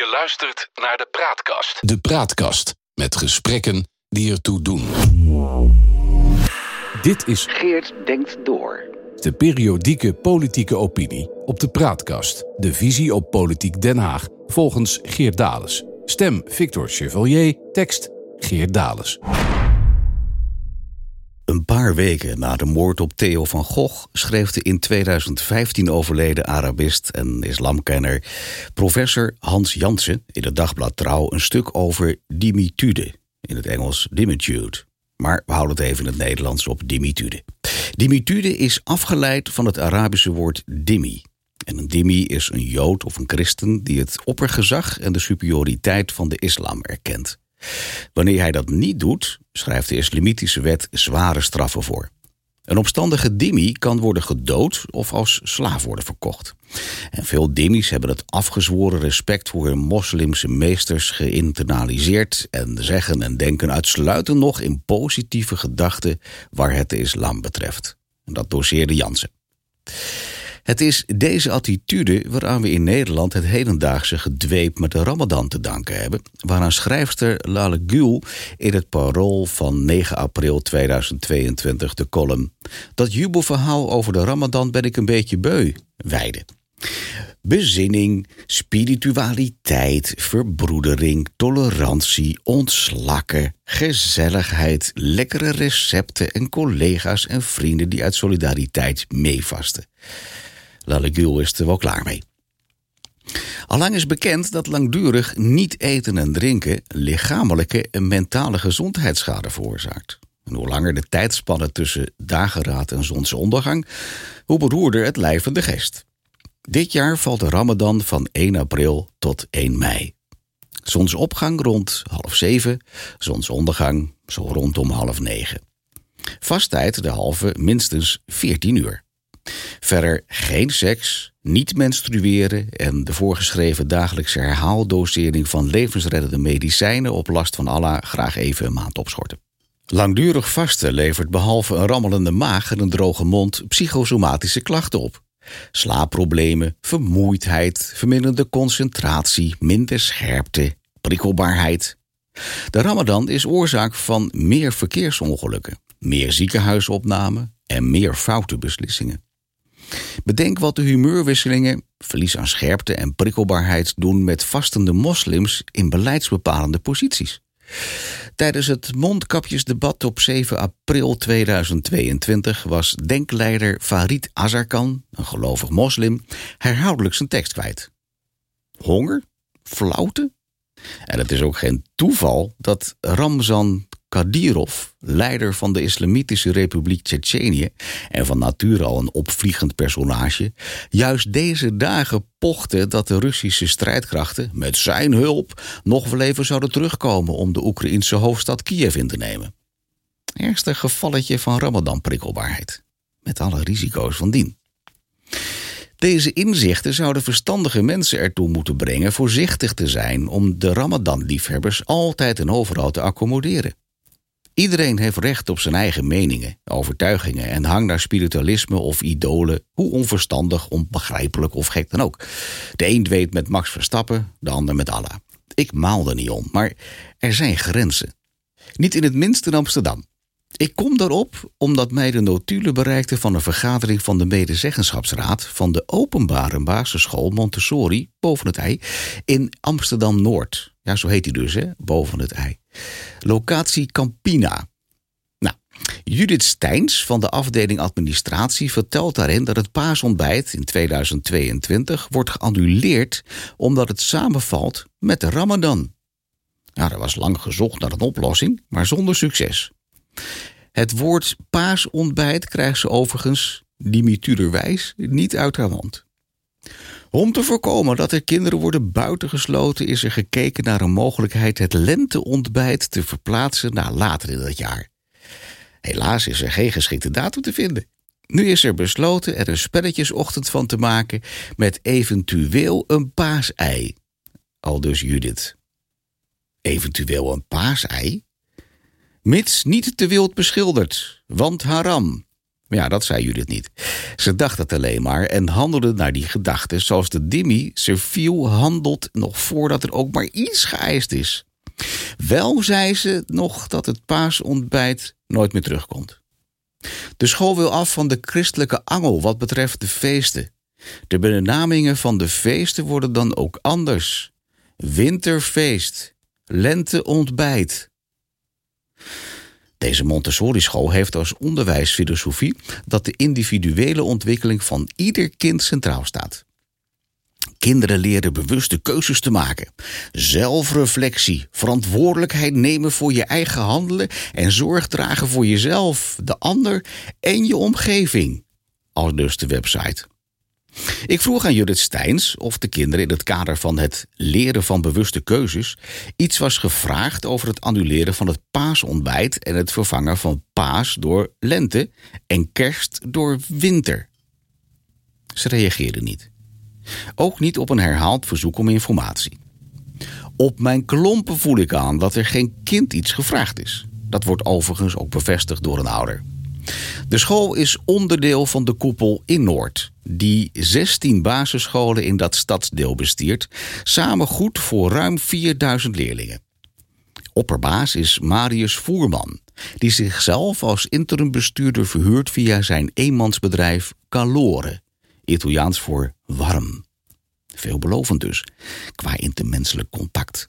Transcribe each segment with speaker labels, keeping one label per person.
Speaker 1: Je luistert naar de Praatkast.
Speaker 2: De Praatkast met gesprekken die ertoe doen. Dit is
Speaker 3: Geert denkt door.
Speaker 2: de periodieke politieke opinie op de Praatkast. De visie op politiek Den Haag volgens Geert Dales. Stem Victor Chevalier, tekst Geert Dales.
Speaker 4: Een paar weken na de moord op Theo van Gogh schreef de in 2015 overleden Arabist en islamkenner professor Hans Jansen in het dagblad Trouw een stuk over dimitude, in het Engels dimitude. Maar we houden het even in het Nederlands op dimitude. Dimitude is afgeleid van het Arabische woord dimmi. En een dimmi is een jood of een christen die het oppergezag en de superioriteit van de islam erkent. Wanneer hij dat niet doet, schrijft de islamitische wet zware straffen voor. Een opstandige dhimmi kan worden gedood of als slaaf worden verkocht. En veel dhimmis hebben het afgezworen respect voor hun moslimse meesters geïnternaliseerd en zeggen en denken uitsluitend nog in positieve gedachten waar het de islam betreft. Dat doseerde Jansen. Het is deze attitude waaraan we in Nederland het hedendaagse gedweep met de Ramadan te danken hebben, waaraan schrijfster Lale Gül in het Parool van 9 april 2022 de column Dat jubelverhaal over de Ramadan ben ik een beetje beu wijde. Bezinning, spiritualiteit, verbroedering, tolerantie, ontslakken, gezelligheid, lekkere recepten en collega's en vrienden die uit solidariteit meevasten. Lalegul is er wel klaar mee. Allang is bekend dat langdurig niet eten en drinken lichamelijke en mentale gezondheidsschade veroorzaakt. Hoe langer de tijdspanne tussen dageraad en zonsondergang, hoe beroerder het lijf en de geest. Dit jaar valt de Ramadan van 1 april tot 1 mei. Zonsopgang rond half zeven, zonsondergang zo rondom half negen. Vasttijd de halve minstens 14 uur. Verder geen seks, niet menstrueren en de voorgeschreven dagelijkse herhaaldosering van levensreddende medicijnen op last van Allah graag even een maand opschorten. Langdurig vasten levert behalve een rammelende maag en een droge mond psychosomatische klachten op. Slaapproblemen, vermoeidheid, verminderde concentratie, minder scherpte, prikkelbaarheid. De Ramadan is oorzaak van meer verkeersongelukken, meer ziekenhuisopnamen en meer foute beslissingen. Bedenk wat de humeurwisselingen, verlies aan scherpte en prikkelbaarheid doen met vastende moslims in beleidsbepalende posities. Tijdens het mondkapjesdebat op 7 april 2022 was denkleider Farid Azarkan, een gelovig moslim, herhaaldelijk zijn tekst kwijt. Honger? Flauwte? En het is ook geen toeval dat Ramzan Kadyrov, leider van de Islamitische Republiek Tsjetsjenië en van nature al een opvliegend personage, juist deze dagen pochte dat de Russische strijdkrachten met zijn hulp nog wel even zouden terugkomen om de Oekraïnse hoofdstad Kiev in te nemen. Ernstig gevalletje van Ramadan-prikkelbaarheid, met alle risico's van dien. Deze inzichten zouden verstandige mensen ertoe moeten brengen voorzichtig te zijn om de Ramadan-liefhebbers altijd en overal te accommoderen. Iedereen heeft recht op zijn eigen meningen, overtuigingen en hang naar spiritualisme of idolen, hoe onverstandig, onbegrijpelijk of gek dan ook. De een weet met Max Verstappen, de ander met Allah. Ik maal er niet om, maar er zijn grenzen. Niet in het minst in Amsterdam. Ik kom daarop omdat mij de notulen bereikte van een vergadering van de medezeggenschapsraad van de openbare basisschool Montessori boven het ei in Amsterdam Noord. Ja, zo heet hij dus, hè, boven het ei. Locatie Campina. Nou, Judith Steins van de afdeling administratie vertelt daarin dat het paasontbijt in 2022 wordt geannuleerd omdat het samenvalt met de Ramadan. Nou, er was lang gezocht naar een oplossing, maar zonder succes. Het woord paasontbijt krijgt ze overigens, dimituderwijs, niet uit haar mond. Om te voorkomen dat er kinderen worden buitengesloten, is er gekeken naar een mogelijkheid het lenteontbijt te verplaatsen naar later in het jaar. Helaas is er geen geschikte datum te vinden. Nu is er besloten er een spelletjesochtend van te maken met eventueel een paasei. Al dus Judith. Eventueel een paasei? Mits niet te wild beschilderd, want haram. Ja, dat zei Judith niet. Ze dacht het alleen maar en handelde naar die gedachten zoals de Dimmy serviel handelt nog voordat er ook maar iets geëist is. Wel zei ze nog dat het paasontbijt nooit meer terugkomt. De school wil af van de christelijke angel wat betreft de feesten. De benamingen van de feesten worden dan ook anders. Winterfeest, lenteontbijt. Deze Montessori-school heeft als onderwijsfilosofie dat de individuele ontwikkeling van ieder kind centraal staat. Kinderen leren bewuste keuzes te maken. Zelfreflectie, verantwoordelijkheid nemen voor je eigen handelen en zorg dragen voor jezelf, de ander en je omgeving. Al dus de website. Ik vroeg aan Judith Steins of de kinderen in het kader van het leren van bewuste keuzes iets was gevraagd over het annuleren van het paasontbijt en het vervangen van paas door lente en kerst door winter. Ze reageerden niet. Ook niet op een herhaald verzoek om informatie. Op mijn klompen voel ik aan dat er geen kind iets gevraagd is. Dat wordt overigens ook bevestigd door een ouder. De school is onderdeel van de koepel in Noord, die 16 basisscholen in dat stadsdeel bestiert, samen goed voor ruim 4000 leerlingen. Opperbaas is Marius Voerman, die zichzelf als interimbestuurder verhuurt via zijn eenmansbedrijf Calore, Italiaans voor warm. Veelbelovend dus, qua intermenselijk contact.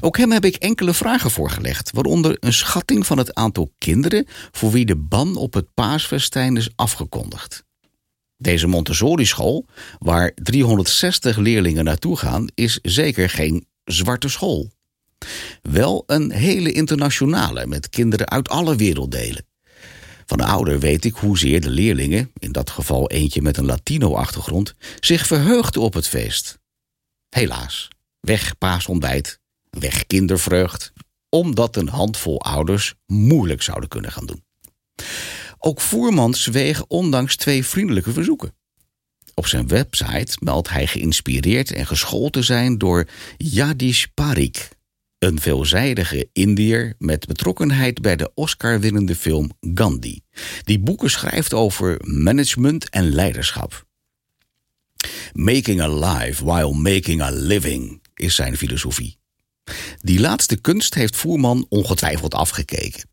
Speaker 4: Ook hem heb ik enkele vragen voorgelegd, waaronder een schatting van het aantal kinderen voor wie de ban op het paasfestijn is afgekondigd. Deze Montessori-school, waar 360 leerlingen naartoe gaan, is zeker geen zwarte school. Wel een hele internationale met kinderen uit alle werelddelen. Van de ouder weet ik hoezeer de leerlingen, in dat geval eentje met een Latino-achtergrond, zich verheugden op het feest. Helaas, weg paasontbijt, weg kindervreugd, omdat een handvol ouders moeilijk zouden kunnen gaan doen. Ook Voerman zweeg ondanks twee vriendelijke verzoeken. Op zijn website meldt hij geïnspireerd en geschoold te zijn door Yadish Parikh, een veelzijdige Indiër met betrokkenheid bij de Oscar-winnende film Gandhi, die boeken schrijft over management en leiderschap. Making a life while making a living is zijn filosofie. Die laatste kunst heeft Voerman ongetwijfeld afgekeken.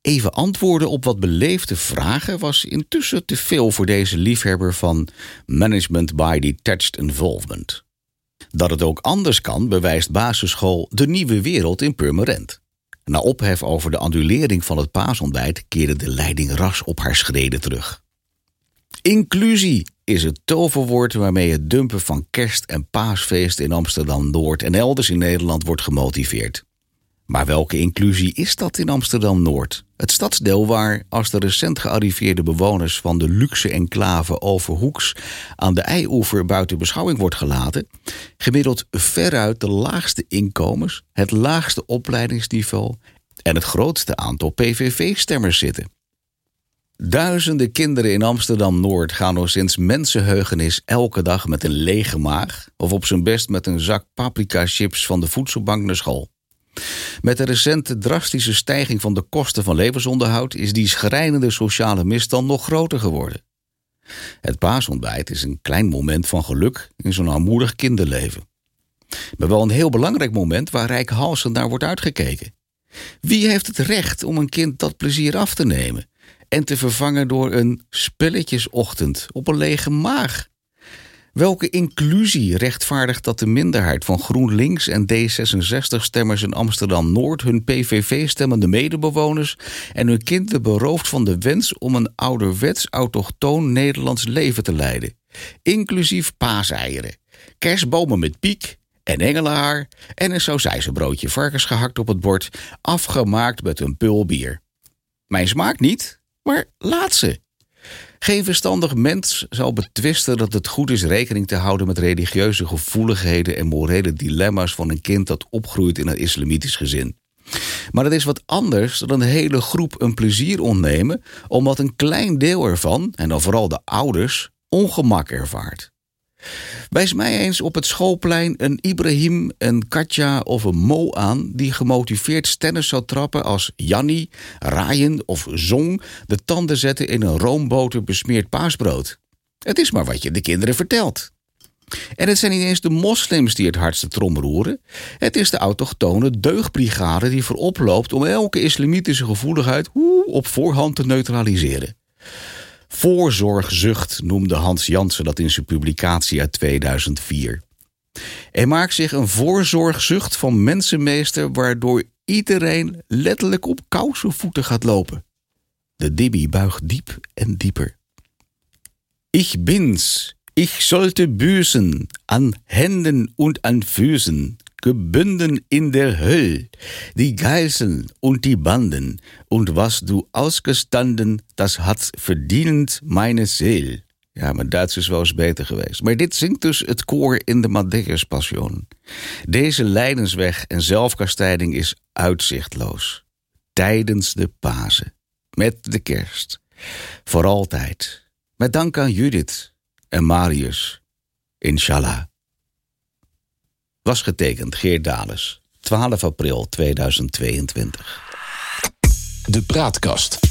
Speaker 4: Even antwoorden op wat beleefde vragen was intussen te veel voor deze liefhebber van management by detached involvement. Dat het ook anders kan, bewijst basisschool De Nieuwe Wereld in Purmerend. Na ophef over de annulering van het paasontbijt keerde de leiding ras op haar schreden terug. Inclusie is het toverwoord waarmee het dumpen van kerst- en paasfeest in Amsterdam-Noord en elders in Nederland wordt gemotiveerd. Maar welke inclusie is dat in Amsterdam-Noord? Het stadsdeel waar, als de recent gearriveerde bewoners van de luxe enclave Overhoeks aan de Eioever buiten beschouwing wordt gelaten, gemiddeld veruit de laagste inkomens, het laagste opleidingsniveau en het grootste aantal PVV-stemmers zitten. Duizenden kinderen in Amsterdam-Noord gaan nog sinds mensenheugenis elke dag met een lege maag of op zijn best met een zak paprika-chips van de voedselbank naar school. Met de recente drastische stijging van de kosten van levensonderhoud is die schrijnende sociale misstand nog groter geworden. Het paasontbijt is een klein moment van geluk in zo'n armoedig kinderleven. Maar wel een heel belangrijk moment waar rijkhalsend naar wordt uitgekeken. Wie heeft het recht om een kind dat plezier af te nemen en te vervangen door een spelletjesochtend op een lege maag? Welke inclusie rechtvaardigt dat de minderheid van GroenLinks en D66-stemmers in Amsterdam-Noord hun PVV-stemmende medebewoners en hun kinderen berooft van de wens om een ouderwets autochtoon Nederlands leven te leiden? Inclusief paaseieren, kerstbomen met piek en engelenhaar en een sausijzenbroodje varkens gehakt op het bord, afgemaakt met een pul bier. Mijn smaak niet, maar laat ze. Geen verstandig mens zal betwisten dat het goed is rekening te houden met religieuze gevoeligheden en morele dilemma's van een kind dat opgroeit in een islamitisch gezin. Maar het is wat anders dan een hele groep een plezier ontnemen, omdat een klein deel ervan, en dan vooral de ouders, ongemak ervaart. Wijs mij eens op het schoolplein een Ibrahim, een Katja of een Mo aan... die gemotiveerd stennis zou trappen als Janni, Ryan of Zong... de tanden zetten in een roomboter besmeerd paasbrood. Het is maar wat je de kinderen vertelt. En het zijn niet eens de moslims die het hardste trom roeren. Het is de autochtone deugdbrigade die voorop loopt om elke islamitische gevoeligheid op voorhand te neutraliseren. Voorzorgzucht noemde Hans Jansen dat in zijn publicatie uit 2004. Er maakt zich een voorzorgzucht van mensenmeester waardoor iedereen letterlijk op kousenvoeten gaat lopen. De dibby buigt diep en dieper. Ich bin's, ich sollte büßen an Händen und an Füßen, gebunden in der Höll, die Geißeln und die Banden, und was du ausgestanden, das hat verdienend meine Seel. Ja, mijn Duits is wel eens beter geweest. Maar dit zingt dus het koor in de Madeiras Passion. Deze lijdensweg en zelfkastijding is uitzichtloos. Tijdens de Pasen. Met de kerst. Voor altijd. Met dank aan Judith en Marius. Inshallah. Was getekend Geert Dales. 12 april 2022.
Speaker 2: De Praatkast.